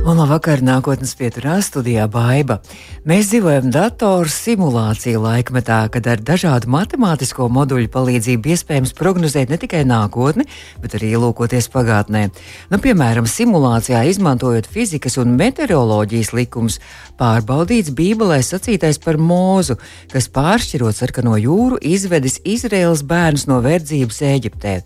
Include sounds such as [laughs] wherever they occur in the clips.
Un labvakar, nākotnes pieturā studijā Baiva. Mēs dzīvojam datoru simulāciju laikmetā, kad ar dažādu matemātisko moduļu palīdzību iespējams prognozēt ne tikai nākotni, bet arī ielūkoties pagātnē. Nu, piemēram, simulācijā izmantojot fizikas un meteoroloģijas likumus, pārbaudīts Bībelē sacītais par mūzu, kas pāršķirot sarkano jūru, izvedis Izraels bērnus no verdzības Eģiptē.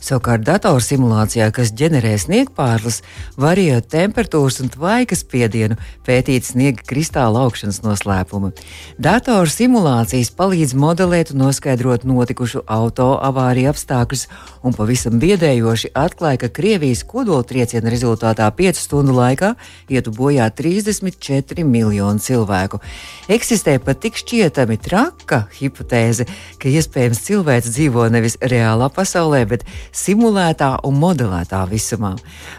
Savukārt datorsimulācijā, kas ģenerē sniegpārles, variējot temperatūras un tvaika spiedienu, pētīt sniega kristāla augšanas noslēpumu. Datorsimulācijas palīdz modelēt un noskaidrot notikušu auto avāriju apstākļus, un pavisam biedējoši atklāja, ka Krievijas kodoltrieciena rezultātā 5 stundu laikā ietu bojā 34 miljoni cilvēku. Eksistē pat tik šķietami traka hipotēze, ka iespējams cilvēks dzīvo nevis reālā pasaulē, bet simulētā un modelētā visumā.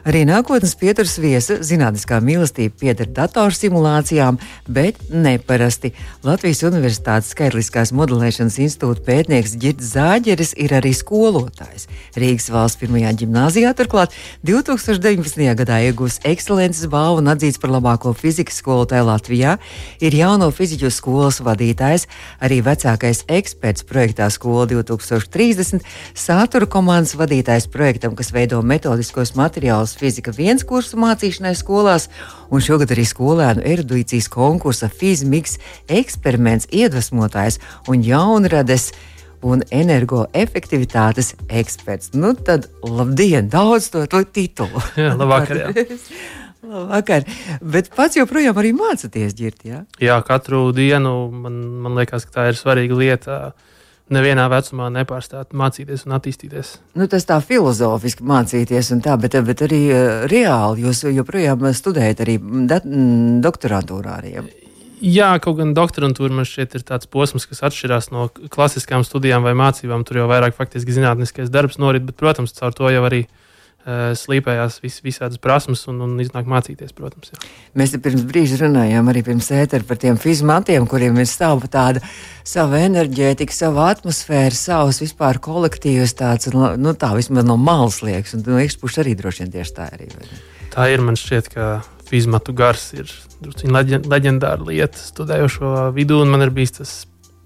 Arī nākotnes pieturas viesa zinātniskā mīlestība pieder datorsimulācijām, bet neparasti. Latvijas Universitātes skaitliskās modelēšanas institūta pētnieks Girts Zāģeris ir arī skolotājs. Rīgas valsts pirmajā gimnāzijā turklāt 2019. gadā iegūs ekscelences balvu un atzīts par labāko fizikas skolotāju Latvijā, ir jauno fiziķu skolas vadītājs, arī vecākais eksperts projektā Skola 2030, satura komandas vadītājs projektam, kas veido metodiskos materiālus fizika viens kursu mācīšanai skolās, un šogad arī skolēnu erudīcijas konkursa Fizmiks eksperiments iedvesmotājs un jaunrades un energoefektivitātes eksperts. Nu, tad labdien, daudz to, to titulu. [laughs] Jā, labvakar. Jā. [laughs] Labvakar. Bet pats joprojām arī mācāties ģirt, jā? jā, katru dienu man, man liekas, ka tā ir svarīga lieta. Nevienā vecumā nepārstāt mācīties un attīstīties. Nu, tas tā filozofiski mācīties, tā, bet, bet arī uh, reāli jūs joprojām studējat arī da, doktorantūrā. Arī. Jā, kaut gan doktorantūra man šķiet ir tāds posms, kas atšķirās no klasiskām studijām vai mācībām. Tur jau vairāk faktiski zinātniskais darbs norit, bet, protams, caur to jau arī uh, slīpējās vis, visādas prasmes un, un iznāk mācīties, protams. Jā. Mēs pirms brīža runājām arī pirms ētera par tiem fizmatiem, kuriem ir sava tāda sava enerģētika, sava atmosfēra, savs vispār kolektīvs tāds, nu tā vismaz no malas liekas, un no iekšpušas arī droši vien tieši tā arī. Tā ir, man šķiet, ka fizmatu gars ir leģendāra lieta studējošo vidū, un man ir bijis tas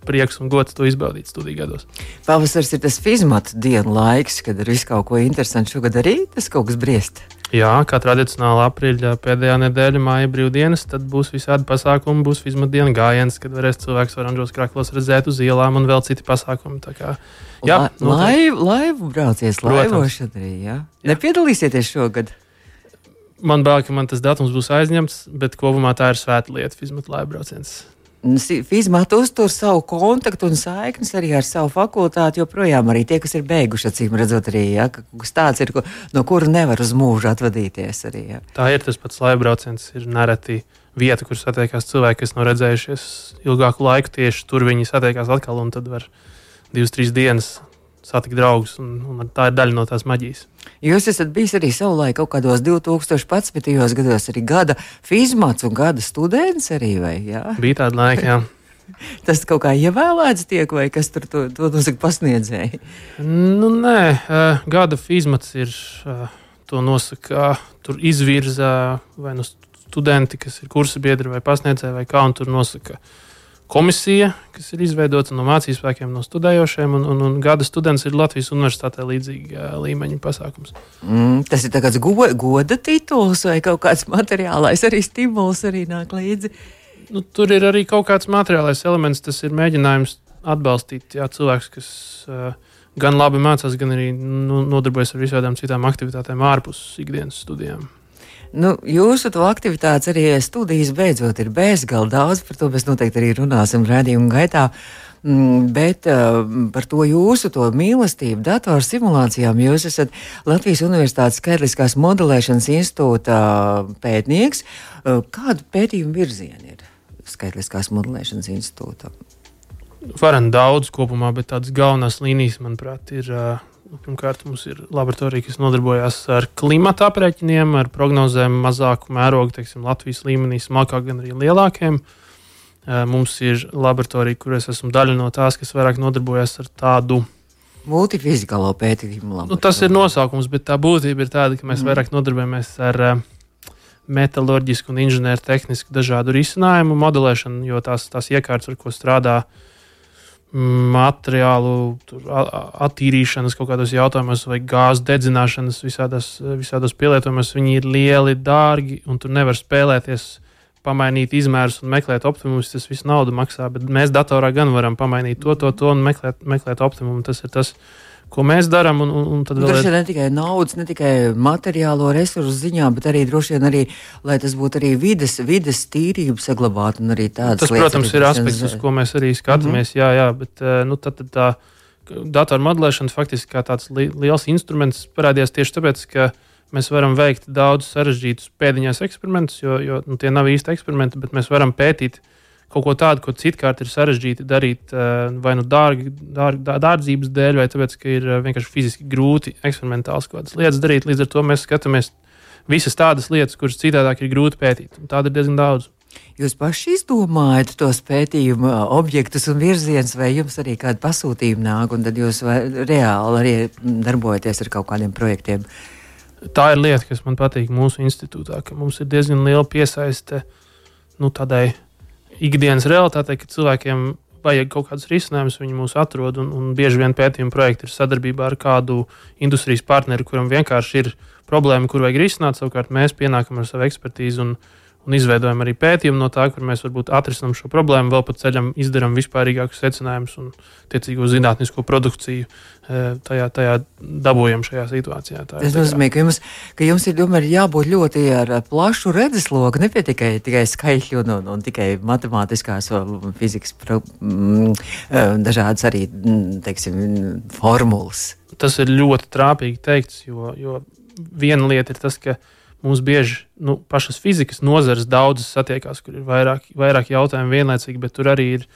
prieks un gods to izbaudīt studiju gados. Pavasaris ir tas fizmatu dienu laiks, kad ir viss kaut ko interesants. Šogad arī tas kaut kas briest. Jā, kā tradicionāli aprīļa pēdējā nedēļa, māja brīvdienas, tad būs visādi pasākumi, būs fizmatu diena gājiens, kad varēs cilvēks oranžos krāklos redzēt uz ielām un vēl citi pasākumi. Kā, jā, La, laivu, laivu braucies, laivošana arī, jā? jā. Nepiedalīsieties šogad? man bail, ka man tas datums būs aizņemts, bet kopumā tā ir svēta lieta, fizmatu laibrauciens. Fizmāta uztur savu kontaktu un saiknes arī ar savu fakultāti, joprojām arī tie, kas ir beiguši, acīm redzot, arī ja, kas tāds ir, no kura nevar uz mūžu atvadīties. Arī, ja. Tā ir tas pats laibrauciens, ir nereti vieta, kur satiekās cilvēki, kas nav redzējušies ilgāku laiku. Tieši tur viņi satiekās atkal, un tad var divas, trīs dienas satikt draugus, un, un tā ir daļa no tās maģijas. Jūs esat bijis arī savulaik kaut kādos 2011. gados, arī gada fizmats un gada students arī, vai? Jā? Bija tāda laika, jā. [laughs] Tas kaut kā ievēlēts tiek, vai kas tur to, to nosaka pasniedzēji? Nu, nē, gada fizmats ir, to nosaka, tur izvirza vai nu studenti, kas ir kursa biedri vai pasniedzēji, vai kā, un tur nosaka komisija, kas ir izveidota no mācību spēkiem, no studējošiem, un, un, un gada students ir Latvijas universitātē līdzīga līmeņa pasākums. Mm, tas ir tāds go, goda tituls vai kaut kāds materiālais arī stimuls arī nāk līdzi. Nu, tur ir arī kaut kāds materiālais elements, tas ir mēģinājums atbalstīt jā, cilvēkus, kas uh, gan labi mācās, gan arī nu, nodarbojas ar visādām citām aktivitātēm ārpus ikdienas studijām. Nu, jūsu aktivitātes arī studijas beidzot ir bezgalīgi daudz, par to mēs noteikti arī runāsim redzējuma gaitā. Mm, bet uh, par to jūsu to mīlestību datorsimulācijām jūs esat Latvijas Universitātes skaitliskās modelēšanas institūta pētnieks. Uh, kādu pētījumu virzienu ir skaitliskās modelēšanas institūta? Varam daudz kopumā, bet tādas galvenās līnijas, manuprāt, ir uh, pirmkārt, mums ir laboratorija, kas nodarbojas ar klimata aprēķiniem, ar prognozēm mazāku mērogu, teiksim, Latvijas līmenī, smalkāk, gan arī lielākiem. Mums ir laboratorija, kur es esmu daļa no tās, kas vairāk nodarbojas ar tādu Multifizikālo pētījumu. Nu, tas ir nosaukums, bet tā būtība ir tāda, ka mēs mm. vairāk nodarbojamies ar metālurģisku un inženieru tehnisku dažādu risinājumu modelēšanu, jo tās, tās iekārtas, ar ko strādā mm, materiālu tur, attīrīšanas kaut kādos jautājumos, vai gāzes dedzināšanas visādos, visādos pielietojumos, viņi ir lieli, dārgi, un tur nevar spēlēties pamainīt izmērus un meklēt optimumus, tas viss naudu maksā. Bet mēs datorā gan varam pamainīt to, to, to un meklēt, meklēt optimumu. Tas ir tas, ko mēs darām. Vēl ir ne tikai naudas, ne tikai materiālo resursu ziņā, bet arī droši vien arī, lai tas būtu arī vides, vides tīrība saglabāta un arī tādas tas, lietas. Tas, protams, ir aspekts, uz ko mēs arī skatāmies. Mm -hmm. Jā, jā, bet eh, nu, tad, tad tā datoru modelēšana faktiski kā tāds li liels instruments parādījās tieši tāpēc, ka Mēs varam veikt daudz sarežģītus pēdiņās eksperimentus, jo, jo nu, tie nav īsti eksperimenti, bet mēs varam pētīt kaut ko tādu, ko citkārt ir sarežģīti darīt eh, vai nu dārgi, dārg, dārdzības dēļ, vai tāpēc, ka ir eh, vienkārši fiziski grūti eksperimentāls kaut kādas lietas darīt. Līdz ar to mēs skatāmies visas tādas lietas, kuras citādāk ir grūti pētīt. Tāda ir diezgan daudz. Jūs paši izdomājat tos pētījumu eh, objektus un virzienus, vai jums arī kāda pasūtījuma nāk, un tad jūs reāli arī darbojaties ar kaut kādiem projektiem? Tā ir lieta, kas man patīk mūsu institūtā, ka mums ir diezgan liela piesaiste nu, tādai ikdienas realitātei, ka cilvēkiem vajag kaut kādus risinājumus, viņi mūs atrod. Un, un bieži vien pētījuma projekti ir sadarbībā ar kādu industrijas partneri, kuram vienkārši ir problēma, kur vajag risināt. Savukārt mēs pienākam ar savu ekspertīzi un, un izveidojam arī pētījumu no tā, kur mēs varbūt atrisinām šo problēmu, vēl pa ceļam izdarām vispārīgākus secinājumus un tiecīgo zinātnisko produkciju e, tajā, tajā dabūjam šajā situācijā. Tā Tas nozīmē, ka jums, ka jums ir domāju, jābūt ļoti ar plašu redzesloku, ne tikai, tikai skaitļu un, un, un tikai matemātiskās fizikas pro, m, e, dažādas arī teiksim, formulas. Tas ir ļoti trāpīgi teikts, jo, jo viena lieta ir tas, ka mums bieži nu, pašas fizikas nozares daudzas satiekās, kur ir vairāk, vairāk jautājumu vienlaicīgi, bet tur arī ir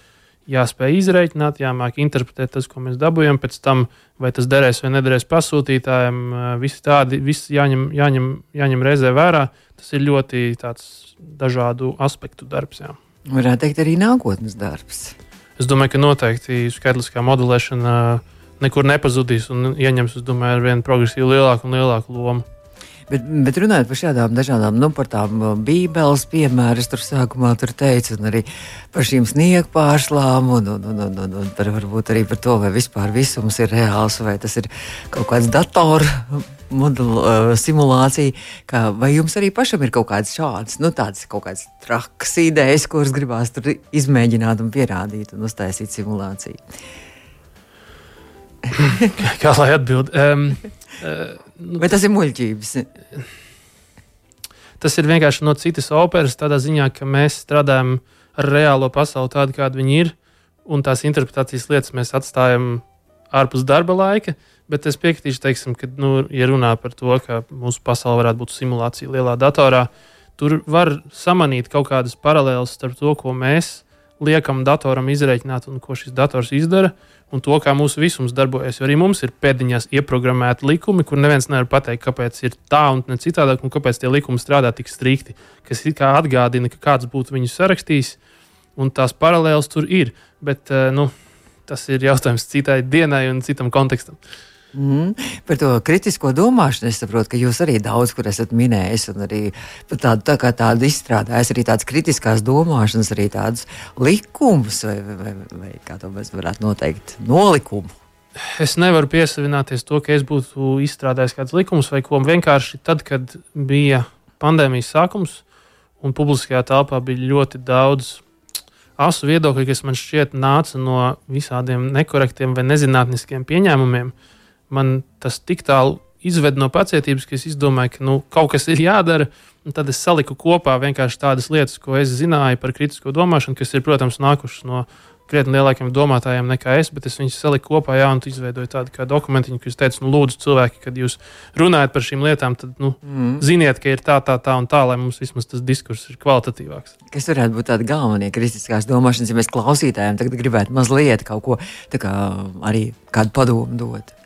jāspēj izreikināt, jāmāk interpretēt tas, ko mēs dabūjam, pēc tam, vai tas derēs vai nederēs pasūtītājiem. Visi tādi, viss jāņem, jāņem, jāņem reizē vērā. Tas ir ļoti dažādu aspektu darbs. Jā. Varētu teikt, arī nākotnes darbs. Es domāju, ka noteikti skaitliskā modelēšana nekur nepazudīs un ieņems, es domāju, ar vien progresīvu lielāku un lielāku lomu. Bet, bet runājot par šādām dažādām, nu, par tām uh, bībeles piemēriem, tur sākumā tur teica, un arī par šīm sniegu pārslām, un, un, un, un, un, un par, varbūt arī par to, vai vispār visums ir reāls, vai tas ir kaut kāds datoru modelu uh, simulācija. Kā, vai jums arī pašam ir kaut kādas šādas, nu, tādas kaut kādas trakas idejas, kuras gribās tur izmēģināt un pierādīt un uztaisīt simulāciju? Kā lai atbildētu? Um, Nu, Vai tas ir muļķības? Tas ir vienkārši no citas operas, tādā ziņā, ka mēs strādājam ar reālo pasauli tādu, kāda viņi ir, un tās interpretācijas lietas mēs atstājam ārpus darba laika. Bet es piekritīšu, teiksim, ka, nu, ja runā par to, ka mūsu pasaule varētu būt simulācija lielā datorā, tur var samanīt kaut kādas paralēlas starp to, ko mēs liekam datoram izreikināt un ko šis dators izdara un to, kā mūsu visums darbojas. Jo arī mums ir pēdiņās ieprogrammēti likumi, kur neviens nevar pateikt, kāpēc ir tā un ne citādāk, un kāpēc tie likumi strādā tik strikti, kas atgādina, ka kāds būtu viņus sarakstījis, un tās paralēlas tur ir. Bet eh, nu, tas ir jautājums citai dienai un citam kontekstam. Mm, par to kritisko domāšanu es saprotu, ka jūs arī daudz kur esat minējis, un arī tādu, tā kā tādu izstrādājis, arī tādas kritiskās domāšanas, arī tādas likumus, vai, vai, vai kā to mēs varētu noteikt, nolikumu. Es nevaru piesavināties to, ka es būtu izstrādājis kādus likumus, vai ko vienkārši tad, kad bija pandēmijas sākums un publiskajā telpā bija ļoti daudz asu viedokļu, kas man šķiet nāca no visādiem nekorektiem vai nezinātniskiem pieņēmumiem. Uh, man tas tik tālu izved no pacietības, ka es izdomāju, ka nu, kaut kas ir jādara. Tad es saliku kopā vienkārši tādas lietas, ko es zināju par kritisko domāšanu, kas ir, protams, nākušas no krietni lielākiem domātājiem nekā es, bet es viņus saliku kopā, jā, un izveidoju tādu kā dokumentiņu, kas teica, nu, lūdzu, cilvēki, kad jūs runājat par šīm lietām, tad nu, mm. ziniet, ka ir tā, tā, tā un tā, lai mums vismaz tas diskurss ir kvalitatīvāks. Kas varētu būt tādi galvenie kritiskās domāšanas, ja mēs klausītājiem tagad gribētu mazliet kaut ko kā, arī kādu padomu dot?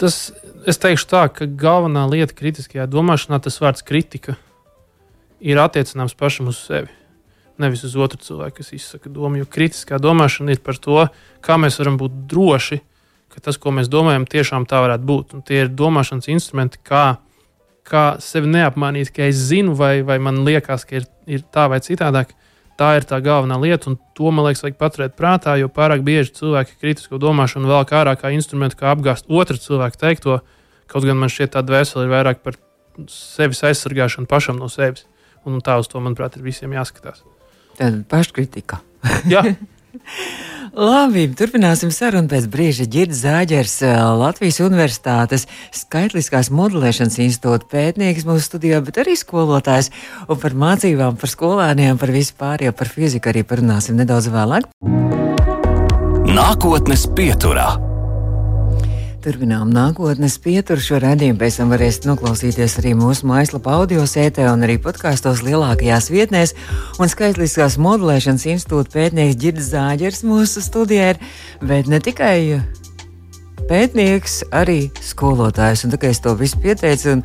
Tas, es teikšu tā, ka galvenā lieta kritiskajā domāšanā, tas vārds kritika, ir attiecināms pašam uz sevi. Nevis uz otru cilvēku, kas izsaka domu. Jo kritiskā domāšana ir par to, kā mēs varam būt droši, ka tas, ko mēs domājam, tiešām tā varētu būt. Un tie ir domāšanas instrumenti, kā, kā sevi neapmānīt, ka es zinu, vai, vai man liekas, ka ir, ir tā vai citādāk. Tā ir tā galvenā lieta, un to man liekas, vajag paturēt prātā, jo pārāk bieži cilvēki kritisko domāšanu vēl kā ārā kā instrumentu, kā apgāzt otru cilvēku teikto. Kaut gan man šķiet, tā dvēsele ir vairāk par sevis aizsargāšanu pašam no sevis. Un tā uz to, manuprāt, ir visiem jāskatās. Tāda paškritika. Jā. [laughs] Labi, turpināsim sarunu pēc brīža. Girds Zāģers, eh, Latvijas Universitātes skaitliskās modelēšanas institūta pētnieks mūsu studijā, bet arī skolotājs. Un par mācībām, par skolēniem, par visu pārējo, par fiziku arī parunāsim nedaudz vēlāk. Nākotnes pieturā. Turpinām nākotnes pieturu. Šo redzējumu pēc tam varēsiet noklausīties arī mūsu mājaslapā, audio sētē un arī podkāstos lielākajās vietnēs. Un skaitliskās modelēšanas institūta pētnieks Girds Zāģers mūsu studijā ir, bet ne tikai pētnieks, arī skolotājs. Un tā kā es to visu pieteicu, un,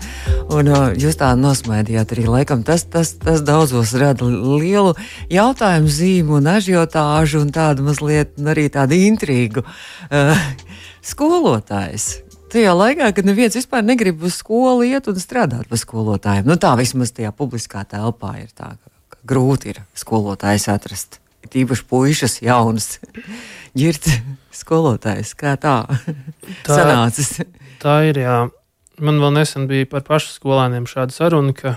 un jūs tā nosmaidījāt, arī laikam tas, tas, tas daudzos rada lielu jautājumu zīmu un ažiotāžu un tādu mazliet arī tādu intrigu. Uh, skolotājs. Tajā laikā, kad neviens vispār negrib uz skolu iet un strādāt par skolotājiem, nu tā vismaz tajā publiskā telpā ir tā, ka, grūti ir skolotājs atrast. Tīpaši puikas, jaunas, [laughs] ģirts skolotājs. Kā tā, tā [laughs] sanācis? Tā ir, jā. Man vēl nesen bija par pašu skolēniem šāda saruna, ka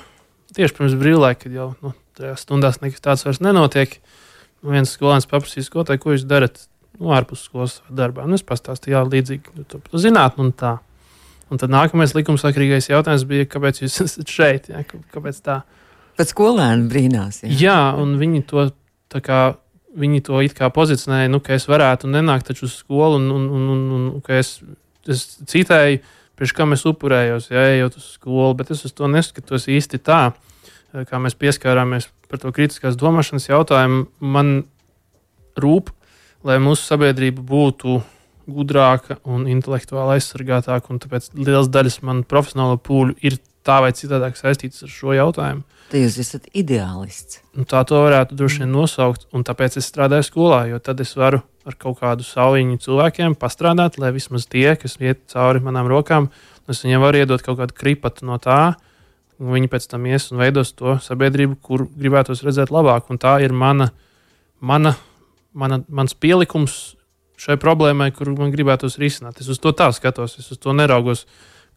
tieši pirms brīvlaika, kad jau nu, tajās stundās nekas tāds vairs nenotiek, viens skolēns paprasīja skolotāju, ko jūs darat nu, ārpus skolas darbā. Nu, es pastāstīju, jā, līdzīgi nu, zinātnē un tā. Un tad nākamais likumsakrīgais jautājums bija, kāpēc jūs [laughs] esat šeit? Jā, kāpēc tā? Pēc skolēna brīnās. Jā. jā, un viņi to tā kā. Viņi to it kā pozicionēja, nu, ka es varētu nenākt uz skolu, un, un, un, un, un ka es, es citēju, priekš kam es upurējos, ja ejot uz skolu, bet es uz to neskatos īsti tā, kā mēs pieskārāmies par to kritiskās domāšanas jautājumu. Man rūp lai mūsu sabiedrība būtu gudrāka un intelektuāli aizsargātāka. Un tāpēc liels daļas manu profesionālo pūļu ir tā vai citādāk saistītas ar šo jautājumu. Tad jūs esat ideālists. Un tā to varētu droši vien nosaukt, un tāpēc es strādāju skolā, jo tad es varu ar kaut kādu saviņu cilvēkiem pastrādāt, lai vismaz tie, kas iet cauri manām rokām, es viņiem varu iedot kaut kādu kripatu no tā, viņi pēc tam ies un veidos to sabiedrību, kur gribētos redzēt labāk. Un tā ir mana, mana mana, mans pielikums šai problēmai, kuru man gribētos risināt. Es uz to tā skatos, es uz to neraugos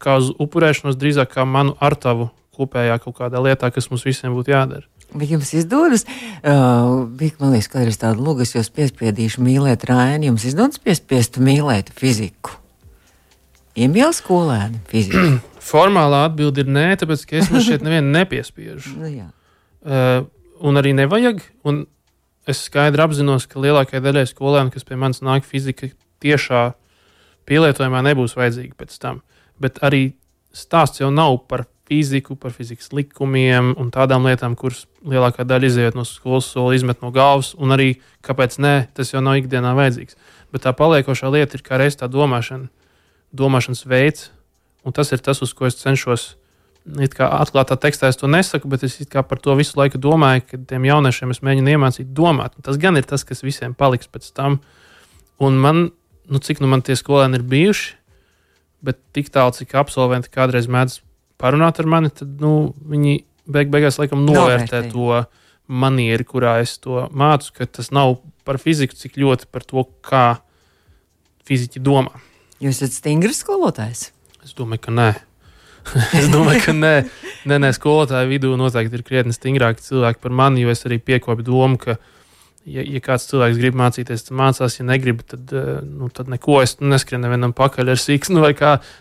kā uz upurēšanos, drīzāk kā manu ar tavu kopējā kaut kādā lietā, kas mums visiem būtu jādara. Vai jums izdodas? Uh, bija, man liekas, ka ir tāda lūga, es jūs piespiedīšu mīlēt Raini. Jums izdodas piespiest mīlēt fiziku? Iemīl skolēni fiziku? [clears throat] Formālā atbilde ir nē, tāpēc, ka es šeit nevienu [laughs] nepiespiežu. nu, jā. uh, un arī nevajag. Un es skaidri apzinos, ka lielākajai daļai skolēnu, kas pie manis nāk fizika, tiešā pielietojumā nebūs vajadzīga pēc tam. Bet arī stāsts jau nav par fiziku, par fizikas likumiem un tādām lietām, kuras lielākā daļa iziet no skolas soli, izmet no galvas, un arī kāpēc nē, tas jau nav ikdienā vajadzīgs. Bet tā paliekošā lieta ir kā reiz tā domāšana, domāšanas veids, un tas ir tas, uz ko es cenšos atklātā tekstā es to nesaku, bet es par to visu laiku domāju, ka tiem jauniešiem es mēģinu iemācīt domāt. Un tas gan ir tas, kas visiem paliks pēc tam. Un man, nu, cik nu man tie skolēni ir bijuši, bet tik tālu, cik absolventi kādreiz mēdz parunāt ar mani, tad nu, viņi beig beigās laikam novērtē Novērtī. to manieri, kurā es to mācu, ka tas nav par fiziku, cik ļoti par to, kā fiziķi domā. Jūs esat stingrs skolotājs? Es domāju, ka nē. [laughs] es domāju, ka nē, nē, nē skolotāju vidū noteikti ir krietni stingrāki cilvēki par mani, jo es arī piekopu domu, ka ja, ja kāds cilvēks grib mācīties, tad mācās, ja negrib, tad, eh, nu, tad neko es nu, neskrienu nevienam pakaļ ar sīkstu. Nu,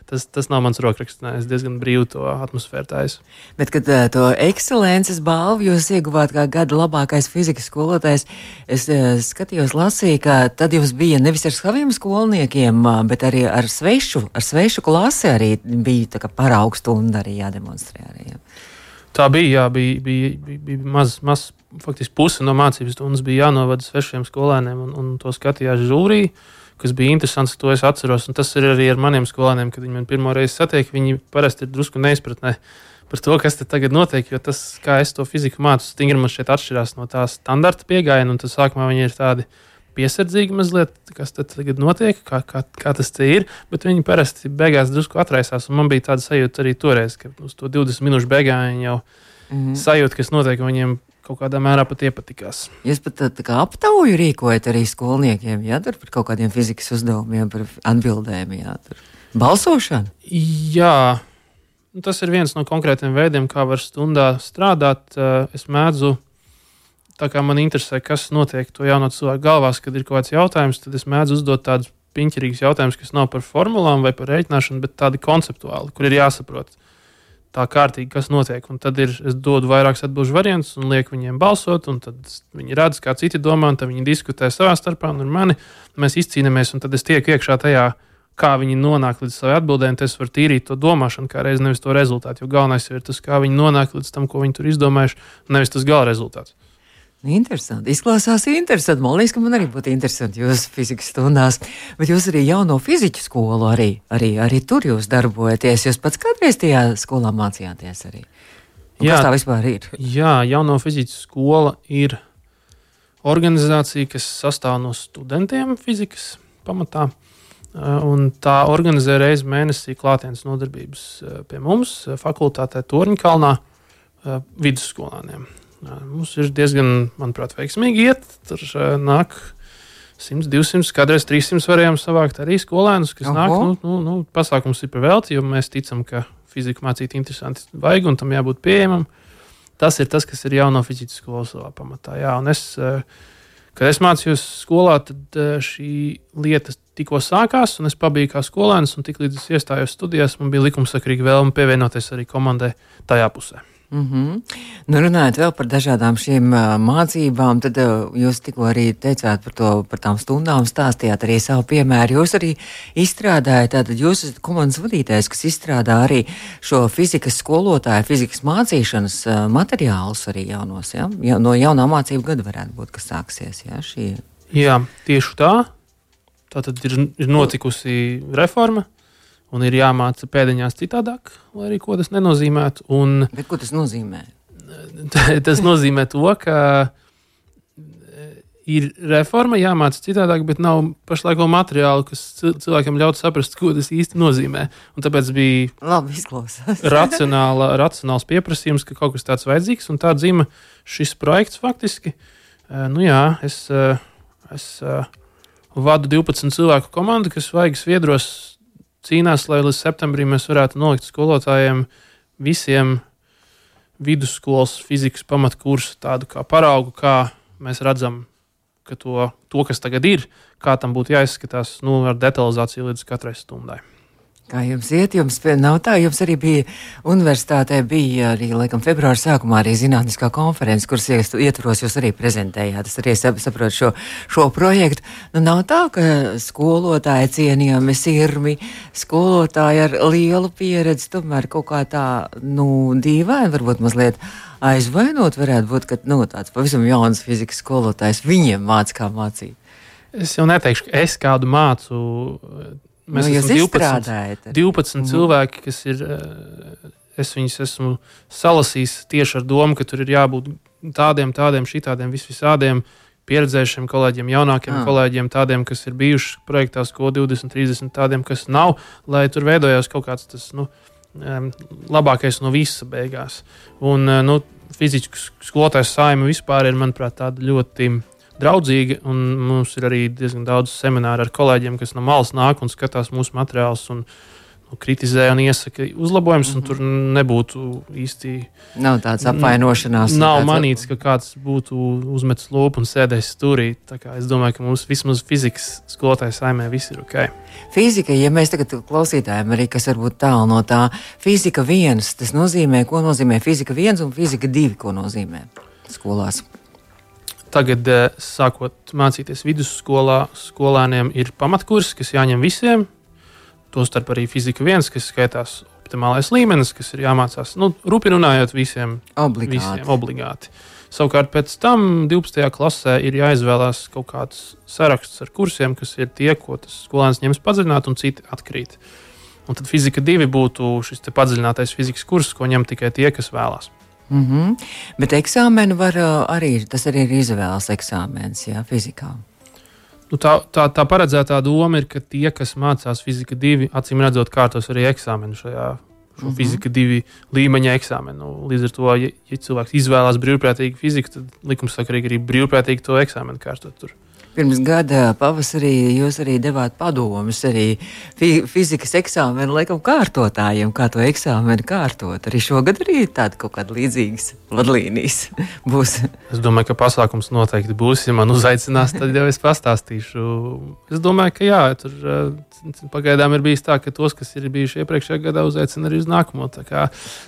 tas, tas nav mans rokraksts. Es diezgan brīvi to atmosfēru taisu. Bet, kad uh, to ekscelences balvu jūs ieguvāt kā gada labākais fizikas skolotājs, es uh, skatījos, lasīju, ka tad jums bija nevis ar saviem skolniekiem, bet arī ar svešu, ar svešu klasi arī bija paraugs stunda arī jādemonstrē. Arī, jā. Tā bija, jā, bija, bija, bija, bija maz, maz faktiski puse no mācības stundas bija jānovada svešiem skolēniem, un, un to skatījās žūrī, kas bija interesants. To es atceros, un tas ir arī ar maniem skolēniem, kad viņi man pirmo reizi satiek. Viņi parasti ir drusku neizpratnē par to, kas te tagad notiek, jo tas, kā es to fiziku mācu, stingri man šeit atšķirās no tā standarta pieejama, un tas sākumā viņi ir tādi piesardzīgi mazliet, kas tagad notiek, kā, kā, kā tas ir. Bet viņi parasti beigās drusku atraisās. Man bija tāda sajūta arī toreiz, ka uz to 20 minūšu beigās viņi jau mm -hmm. sajūta, kas notiek, viņiem kaut kādā mērā pat iepatikās. Jūs pat tā, tā kā aptauju rīkojat arī skolniekiem, ja tur par kaut kādiem fizikas uzdevumiem, par atbildēm, ja tur balsošanu? Jā. Nu, tas ir viens no konkrētiem veidiem, kā var stundā strādāt. Es mēdzu tā kā man interesē, kas notiek to jauno cilvēku galvās, kad ir kaut kāds jautājums, tad es mēdzu uzdot tādus piņķerīgus jautājumus, kas nav par formulām vai par rēķināšanu, bet tādi konceptuāli, kur ir jāsaprot tā kārtīgi, kas notiek. Un tad ir, es dodu vairākus atbildžu variantus un lieku viņiem balsot, tad viņi redz, kā citi domā, un viņi diskutē savā starpā un ar mani. Mēs izcīnāmies, un tad es tieku iekšā tajā, kā viņi nonāk līdz savai atbildēm. Es varu tīrīt to domāšanu, kā reiz nevis to rezultātu. Jo galvenais ir tas, kā viņi nonāk līdz tam, ko viņi tur izdomājuši, nevis tas gala rezultāts. Interesanti. Izklausās interesanti. Man liekas, ka man arī būtu interesanti jūsu fizikas stundās. Bet jūs arī jauno fizikas skolu arī, arī, arī tur jūs darbojaties. Jūs pats kādreiz tajā skolā mācījāties arī. Un jā, kas tā vispār ir? Jā, jauno fizikas skola ir organizācija, kas sastāv no studentiem fizikas pamatā. Un tā organizē reizes mēnesī klātienes nodarbības pie mums, fakultātē Torņkalnā, vidusskolāniem. Mums ir diezgan, manuprāt, veiksmīgi iet. Tur nāk 100, 200, kādreiz 300 varējām savākt arī skolēnus, kas Oho. nāk. Nu, nu, nu, pasākums ir par velti, jo mēs ticam, ka fiziku mācīt interesanti vajag un tam jābūt pieejamam. Tas ir tas, kas ir jauno fizikas skolas pamatā. Jā, un es, kad es mācījos skolā, tad šī lieta tikko sākās, un es pabiju kā skolēns, un tiklīdz es iestājos studijās, man bija likumsakrīgi vēlme pievienoties arī komandai tajā pusē. Mm -hmm. nu, runājot vēl par dažādām šīm uh, mācībām, tad uh, jūs tikko arī teicāt par, to, par tām stundām, stāstījāt arī savu piemēru. Jūs arī izstrādājat, tātad jūs esat komandas vadītājs, kas izstrādā arī šo fizikas skolotāju, fizikas mācīšanas uh, materiālus arī jaunos, ja? ja? no jaunā mācību gada varētu būt, kas sāksies. Ja? Šī... Jā, tieši tā. Tā tad ir, ir notikusi reforma un ir jāmāca pēdiņās citādāk, lai arī ko tas nenozīmētu. Un, Bet ko tas nozīmē? [laughs] tas nozīmē to, ka e, ir reforma, jāmāca citādāk, bet nav pašlaik materiālu, kas cilvēkam ļautu saprast, ko tas īsti nozīmē. Un tāpēc bija Labi, [laughs] racionāla, racionāls pieprasījums, ka kaut kas tāds vajadzīgs, un tā dzīva šis projekts faktiski. E, nu jā, es, e, es vadu 12 cilvēku komandu, kas vajag sviedros cīnās, lai līdz septembrim mēs varētu nolikt skolotājiem visiem vidusskolas fizikas pamatkursu tādu kā paraugu, kā mēs redzam, ka to, to kas tagad ir, kā tam būtu jāizskatās, nu, ar detalizāciju līdz katrai stundai. Kā jums iet? Jums nav tā, jums arī bija universitātē, bija arī, laikam, februāra sākumā arī zinātniskā konferences, kuras ietvaros jūs arī prezentējāt. Es arī saprotu šo, šo projektu. Nu, nav tā, ka skolotāji cienījami sirmi, skolotāji ar lielu pieredzi, tomēr kaut kā tā, nu, dīvaini, varbūt mazliet aizvainot varētu būt, ka, nu, tāds pavisam jauns fizikas skolotājs viņiem māca, kā mācīt. Es jau neteikšu, ka es kādu mācu Mēs nu, esam 12, 12 mm. cilvēki, kas ir. Eh, es viņus esmu salasījis tieši ar domu, ka tur ir jābūt tādiem, tādiem, šitādiem, vis visādiem pieredzējušiem kolēģiem, jaunākiem ah. kolēģiem, tādiem, kas ir bijuši projektā SKO 20, 30, tādiem, kas nav, lai tur veidojās kaut kāds tas nu, labākais no visa beigās. Un nu, fizikas skolotājs saima vispār ir, manuprāt, tāda ļoti draudzīgi. Mums ir arī diezgan daudz semināru ar kolēģiem, kas no malas nāk un skatās mūsu materiālus. Un, nu, kritizē un iesaka uzlabojumus, mm -hmm. un tur nebūtu īsti. Nav tāds apvainošanās. Nav manīts, ka kāds būtu uzmetis lopu un sēdējis stūrī. Es domāju, ka mums vismaz fizikas skolotāja saimē viss ir ok. Fizika, ja mēs tagad klausītājiem arī, kas varbūt tālu no tā, fizika viens, tas nozīmē, ko nozīmē fizika viens un fizika divi, ko nozīmē skolās. Tagad, eh, sākot mācīties vidusskolā, skolēniem ir pamatkurs, kas jāņem visiem. Tostarp arī fizika viens, kas skaitās optimālais līmenis, kas ir jāmācās, nu, rupi runājot, visiem obligāti. Visiem obligāti. Savukārt pēc tam 12. klasē ir jāizvēlās kaut kāds saraksts ar kursiem, kas ir tie, ko tas skolēns ņems padziļināt, un citi atkrīt. Un tad fizika divi būtu šis padziļinātais fizikas kurs, ko ņem tikai tie, kas vēlās. Mm -hmm. Bet eksāmenu var arī, tas arī ir izvēles eksāmens, jā, fizikā. Nu, tā, tā, tā paredzētā doma ir, ka tie, kas mācās fizika divi, acīm redzot, kārtos arī eksāmenu šajā šo mm -hmm. fizika divi līmeņa eksāmenu. Līdz ar to, ja, ja cilvēks izvēlās brīvprātīgi fiziku, tad likumsakarīgi arī brīvprātīgi to eksāmenu kārtot. Tur. Pirms gada pavasarī jūs arī devāt padomus arī fi fizikas eksāmenu laikam kārtotājiem, kā to eksāmenu kārtot. Arī šogad arī tāda kaut kāda līdzīgas vadlīnijas būs. Es domāju, ka pasākums noteikti būs. Ja man uzaicinās, tad jau es pastāstīšu. Es domāju, ka jā, tur eh, pagaidām ir bijis tā, ka tos, kas ir bijuši iepriekšējā gadā, uzaicina arī uz nākamo.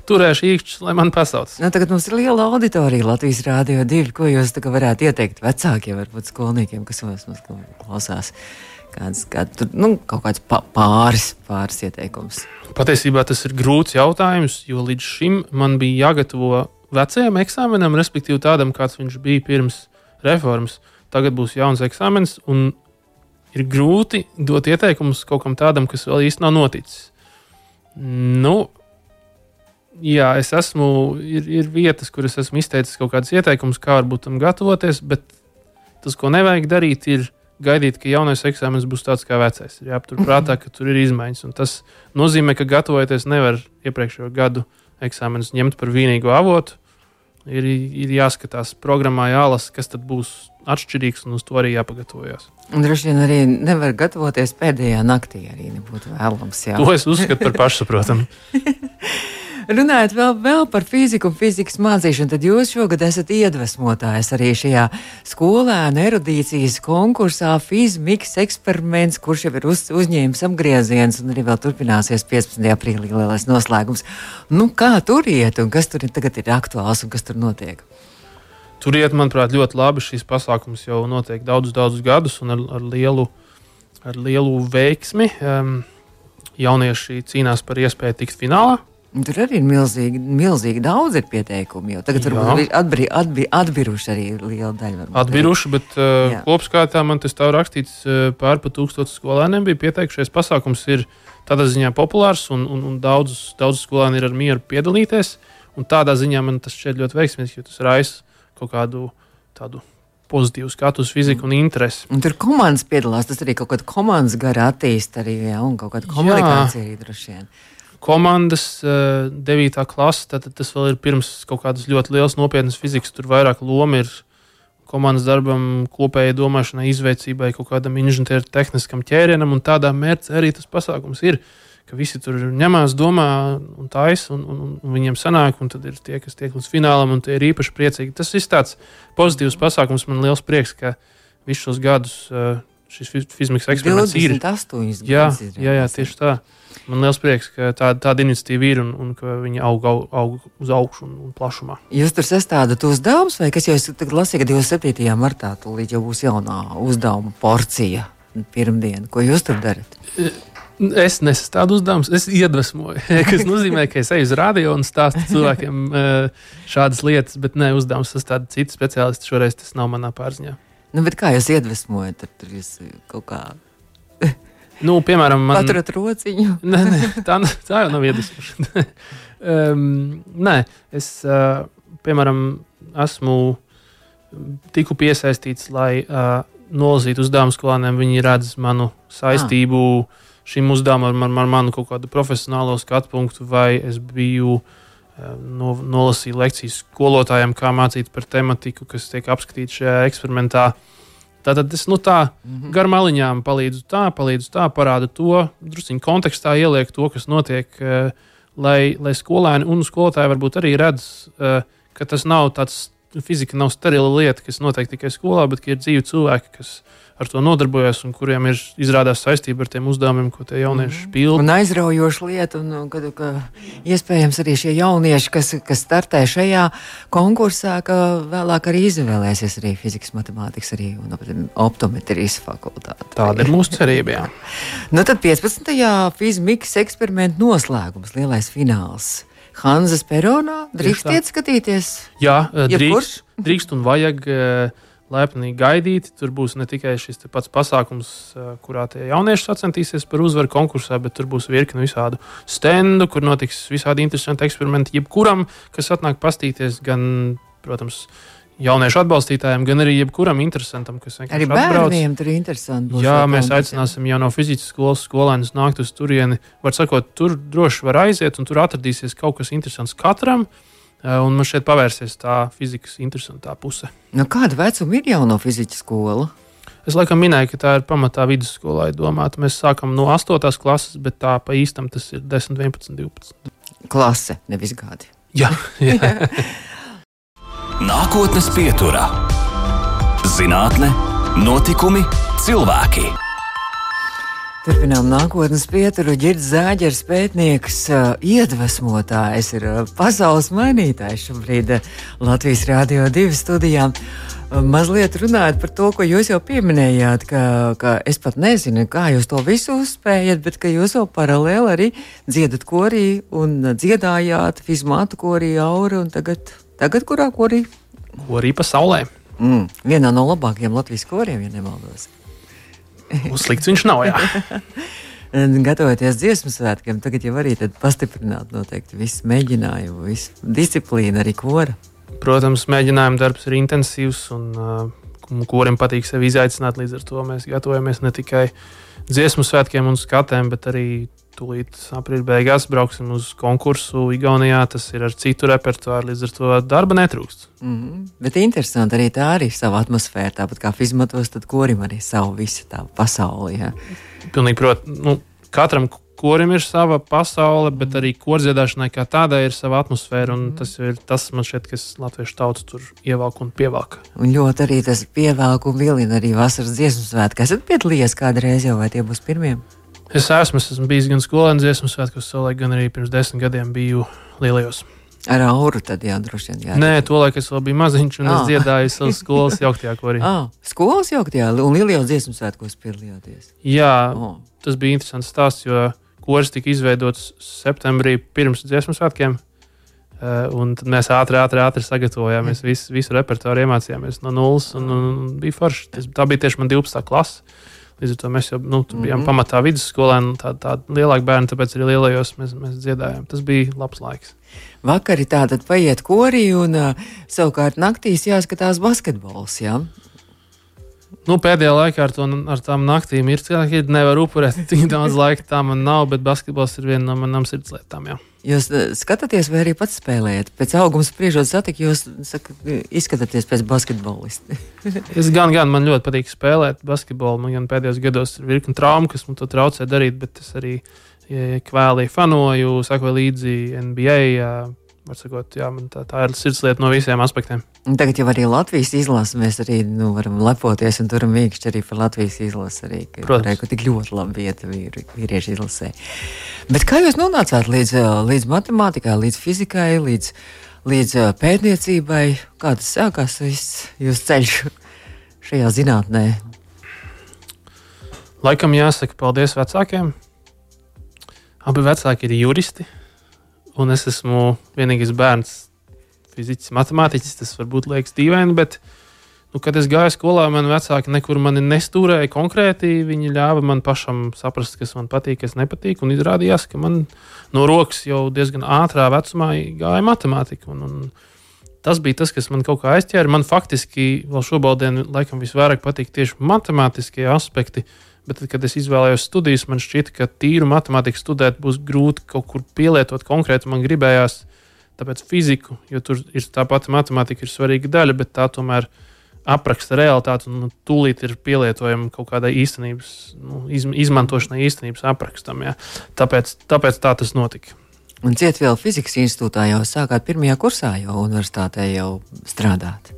Turēšu īkšķus, lai man pasauc. Nu, tagad mums ir liela auditorija Latvijas Rādio 2. Ko jūs varētu ieteikt vecākiem, varbūt skolniekiem? Kas mums klausās. Kāds, kāds, nu, kaut kāds pāris, pāris ieteikums. Patiesībā tas ir grūts jautājums, jo līdz šim man bija jāgatavo vecajam eksāmenam, respektīvi tādam, kāds viņš bija pirms reformas. Tagad būs jauns eksāmenis, un ir grūti dot ieteikumus kaut kam tādam, kas vēl īsti nav noticis. Nu, jā, es esmu, ir, ir vietas, kur es esmu izteicis kaut kādus ieteikumus, kā varbūt tam gatavoties, bet Tas, ko nevajag darīt, ir gaidīt, ka jaunais eksāmenis būs tāds kā vecais. Ir jāpaturprātā, ka tur ir izmaiņas. Tas nozīmē, ka gatavoties nevar iepriekšējo gadu eksāmenus ņemt par vienīgo avotu. Ir, ir jāskatās programmā, jālasa, kas tad būs atšķirīgs, un uz to arī jāpagatavojas. Droši vien arī nevar gatavoties pēdējā naktī, arī nebūtu vēlams. Jā. To es uzskatu par [laughs] pašsaprotamu. [laughs] Runājot vēl, vēl par fiziku un fizikas mācīšanu, tad jūs šogad esat iedvesmotājs arī šajā skolēnu erudīcijas konkursā Fizmiks eksperiments, kurš jau ir uz, uzņēmis apgrieziens un arī vēl turpināsies 15. aprīlī lielais noslēgums. Nu, kā tur iet un kas tur tagad ir aktuāls un kas tur notiek? Tur iet, manuprāt, ļoti labi. Šīs pasākums jau notiek daudzus, daudzus gadus un ar, ar, lielu, ar lielu veiksmi. Um, jaunieši cīnās par iespēju tikt finālā. Tur arī ir milzīgi, milzīgi daudz ir pieteikumu. Tagad varbūt atbri, atbi, atbiruši arī liela daļa. Atbiruši, bet uh, kopskaitā man tas tā rakstīts, uh, pār pa tūkstotis skolēniem bija pieteikušies. Pasākums ir tādā ziņā populārs un, un, un daudz, daudz skolēni ir ar mieru piedalīties. Un tādā ziņā man tas šķiet ļoti veiksmīgs, jo tas raisa kaut kādu tādu pozitīvu skatu uz fiziku un interesi. Un tur komandas piedalās, tas arī kaut kāda komandas gara attīstība, arī jā, un kaut kāda komunikācija arī droši vien komandas, 9. Eh, klase. Tad tas vēl ir pirms kaut kādas ļoti lielas nopietnas fizikas. Tur vairāk loma ir komandas darbam, kopējai domāšanai, izveicībai, kaut kādam inženieru tehniskam ķērienam. Tādā mērķī arī tas pasākums ir. Ka visi tur ņemās, domā un taisa, un, un, un viņiem sanāk, un tad ir tie, kas tiek līdz finālam, un tie ir īpaši priecīgi. Tas ir tāds pozitīvs pasākums. Man liels prieks, ka visus šos gadus eh, šis fizisks eksperiments ir. 28 jā, jā, jā, tieši tā. Man liels prieks, ka tāda, tāda iniciatīva ir un, un ka viņi aug, aug, aug uz augšu un, un plašumā. Jūs tur sastādāt uzdevumus, vai kas jau lasīja, ka 27. martā tūlīt jau būs jaunā uzdevuma porcija pirmdiena. Ko jūs tur darat? Es nesastādu uzdevumus, es iedvesmoju. [laughs] Tas nozīmē, ka es eju uz radio un stāstu cilvēkiem eh, šādas lietas, bet ne uzdevums sastāda citi speciālisti. Šoreiz tas nav manā pārziņā. Nu, kā jūs iedvesmojat? Tur jūs kaut kā Nu, piemēram, man... Paturat rociņu. [laughs] nē, nē, tā, tā jau nav iedvesmošana. [laughs] um, nē, es, uh, piemēram, esmu tiku piesaistīts, lai uh, nolasītu uzdevumu skolēniem. Viņi redz manu saistību ah. šim uzdevumam ar, ar manu kaut kādu profesionālo skatu punktu, vai es biju uh, no, nolasīju lekcijas skolotājiem, kā mācīt par tematiku, kas tiek apskatīta šajā eksperimentā. Tātad es nu, tā mm -hmm. gar maliņām palīdzu tā, palīdzu tā, parādu to, druskuļi kontekstā ieliek to, kas notiek, uh, lai, lai skolēni un skolotāji varbūt arī redz, uh, ka tas nav tāds fizika, nav sterila lieta, kas notiek tikai skolā, bet ir dzīvi cilvēki, kas ar to nodarbojas un kuriem ir izrādās saistība ar tiem uzdevumiem, ko tie jaunieši mm. pilda. Un aizraujoša lieta, un kad, ka iespējams arī šie jaunieši, kas, kas startē šajā konkursā, ka vēlāk arī izvēlēsies arī fizikas, matemātikas, arī un optometrijas fakultāti. Tāda ir mūsu cerība. Jā. nu tad 15. fizmikas eksperimentu noslēgums, lielais fināls. Hanzas peronā drīkst iet skatīties? Jā, drīkst, drīkst un vajag. Uh, laipni gaidīti. Tur būs ne tikai šis pats pasākums, kurā tie jaunieši sacensties par uzvaru konkursā, bet tur būs virkni visādu stendu, kur notiks visādi interesanti eksperimenti. Jebkuram, kas atnāk pastīties, gan, protams, jauniešu atbalstītājiem, gan arī jebkuram interesantam, kas vienkārši Arī bērniem tur ir interesanti. Jā, mēs aicināsim jau no fizikas skolas skolēnus nākt uz turieni. Var sakot, tur droši var aiziet, un tur atradīsies kaut kas interesants katram. eh, Un man šeit pavērsies tā fizikas interesantā puse. Nu, kāda vecuma ir jauno fizikas skola? Es laikam minēju, ka tā ir pamatā vidusskolai domāta. Mēs sākam no 8. klases, bet tā pa īstam tas ir 10, 11, 12. Klase, nevis gadi. Jā, [laughs] jā. [laughs] Nākotnes pieturā - zinātne, notikumi, cilvēki. Turpinām nākotnes pieturu. Girds Zāģers, pētnieks, iedvesmotājs, ir pasaules mainītājs šobrīd Latvijas Rādio 2 studijā. Uh, Mazliet runājot par to, ko jūs jau pieminējāt, ka, ka es pat nezinu, kā jūs to visu uzspējat, bet ka jūs jau paralēli arī dziedat korī un dziedājāt fizmātu korī auri un tagad, tagad kurā korī? ko arī pasaulē. Mm, vienā no labākajiem Latvijas koriem, ja nemaldos. Uzslikts viņš nav. [laughs] Gatavoties dziesmu svētkiem, tagad jau arī pastiprināt noteikti visu mēģinājumu, visu disciplīnu, arī kora. Protams, mēģinājuma darbs ir intensīvs un uh, kuriem patīk sevi izaicināt. Līdz ar to mēs gatavojamies ne tikai dziesmu svētkiem un skatēm, bet arī tūlīt aprīļa beigās brauksim uz konkursu Igaunijā. Tas ir ar citu repertuāru, līdz ar to darba netrūkst. Mm -hmm. Bet interesanti arī tā arī sava atmosfēra, tāpat kā fizmatos, tad korim arī savu visu tā pasauli. Ja. Pilnīgi protams, nu, katram korim ir sava pasaule, bet arī kordziedāšanai kā tādai ir sava atmosfēra. un Tas ir tas, man šķiet, kas latviešu tautu tur ievelk un pievelk. Un ļoti arī tas pievelk un vilina arī vasaras dziesmu svētku. Esat piedalījies kādreiz jau, vai tie būs pirmie? Es esmu, es esmu bijis gan skolēns dziesmu svētkos, savulaik, gan arī pirms desmit gadiem biju lielajos. Ar auru tad jā, droši vien. Jā, Nē, tolaik es vēl biju maziņš un Ah. es dziedāju savas skolas jauktajā korī. [laughs] Ah, skolas jauktajā un lielajos dziesmu svētkos piedalījāties. Jā, Oh. tas bija interesants stāsts, jo koris tika izveidots septembrī pirms dziesmu svētkiem. Eh, Un tad mēs ātri, ātri, ātri sagatavojāmies. Visu, visu repertuāru iemācījāmies no nulles. Un, un, bija forši. Tas, tā bija tieši man 12. klase. Līdz ar to mēs jau nu, bijām Mhm. pamatā vidusskolā, un tāda tā lielāka bērna, tāpēc arī lielajos mēs, mēs dziedājām. Tas bija labs laiks. Vakari tātad paiet korī un uh, savukārt naktīs jāskatās basketbols. Jā? Nu, pēdējā laikā ar, to, ar tām naktīm ir cilvēki, ka nevar upurēt [laughs] tik daudz laika. Tā man nav, bet basketbols ir viena no manām sirdslietām. Jā. Jūs uh, skatāties, vai arī pats spēlējat? Pēc auguma spriežot, satik, jūs saka, izskatāties pēc basketbolista. [laughs] Es gan, gan man ļoti patīk spēlēt basketbolu. Man gan pēdējos gados ir virkni traumu, kas man to traucē darīt, bet es arī ja, kvēlī fanoju, sakoju līdzi NBA. Var sakot, jā, tā, tā ir sirdslieta no visiem aspektiem. Un tagad jau arī Latvijas izlase mēs arī nu, varam lepoties un turam mīkšķi arī par Latvijas izlasi. Arī, ka, Protams. arī, ka tik ļoti labi vieta vīri, vīriešu izlasē. Bet kā jūs nonācāt līdz, līdz matemātikai, līdz fizikai, līdz, līdz pētniecībai? Kā tas sākās viss jūsu ceļš šajā zinātnē? Laikam jāsaka paldies vecākiem. Abi vecāki ir juristi, un es esmu vienīgais bērns, fizikas, matemātiķis. Tas varbūt liekas dīvaini, bet, nu, kad es gāju skolā, man vecāki nekur mani nestūrēja konkrēti. Viņi ļāva man pašam saprast, kas man patīk, kas nepatīk. Un izrādījās, ka man no rokas jau diezgan ātrā vecumā gāja matemātika. Un, un tas bija tas, kas man kaut kā aizķēra. Man faktiski vēl šobrīd, laikam, visvairāk patīk tieši matemātiskie aspekti. Bet, tad, kad es izvēlējos studijas, man šķita, ka tīru matemātiku studēt būs grūti kaut kur pielietot konkrēti. Man gribējās tāpēc fiziku, jo tur ir tā pati matemātika, ir svarīga daļa, bet tā tomēr apraksta realitāti un nu, tūlīt ir pielietojama kaut kādai īstenības, nu, iz, izmantošanai īstenības aprakstam. Jā. Tāpēc, tāpēc tā tas notika. Un Cietvielu fizikas institūtā jau sākāt pirmajā kursā, jau universitātē jau strādāt.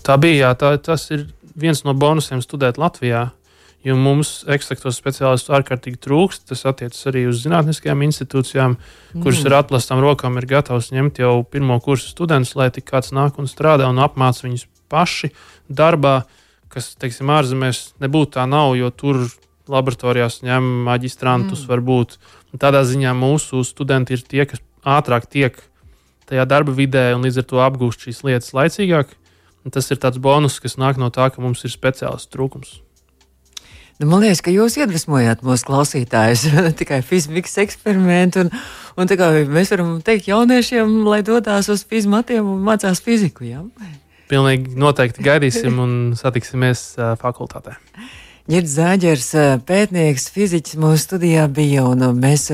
Tā bija, jā, tā, tas ir viens no bonusiem studēt Latvijā. Jo mums ekstraktos speciālistu ārkārtīgi trūkst. Tas attiecas arī uz zinātniskajām institūcijām, mm. kuras ar atklātām rokām ir gatavas ņemt jau pirmo kursu studentus, lai tik kāds nāk un strādā un apmāca viņus paši darbā, kas, teiksim, ārzemēs nebūtu tā nav, jo tur laboratorijās ņem maģistrantus mm. varbūt. Un tādā ziņā mūsu studenti ir tie, kas ātrāk tiek tajā darba vidē un līdz ar to apgūst šīs lietas laicīgāk. Un tas ir tāds bonus, kas nāk no tā, ka mums ir speciālistu trūkums. Nu, man liekas, ka jūs iedvesmojāt mūsu klausītājus [laughs] tikai fizikas eksperimentu. Un, un tā kā mēs varam teikt jauniešiem, lai dodas uz fizmatiem un mācās fiziku. Ja? pilnīgi noteikti gaidīsim un satiksimies uh, fakultātē. Girds Zāģers, pētnieks, fiziķis mūsu studijā bija, un mēs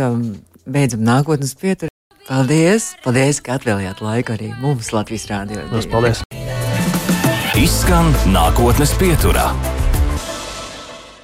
beidzam nākotnes pieturu. Paldies! Paldies, ka atvēlējāt laiku arī mums Latvijas rādio. Paldies! Izskan nākotnes pieturā.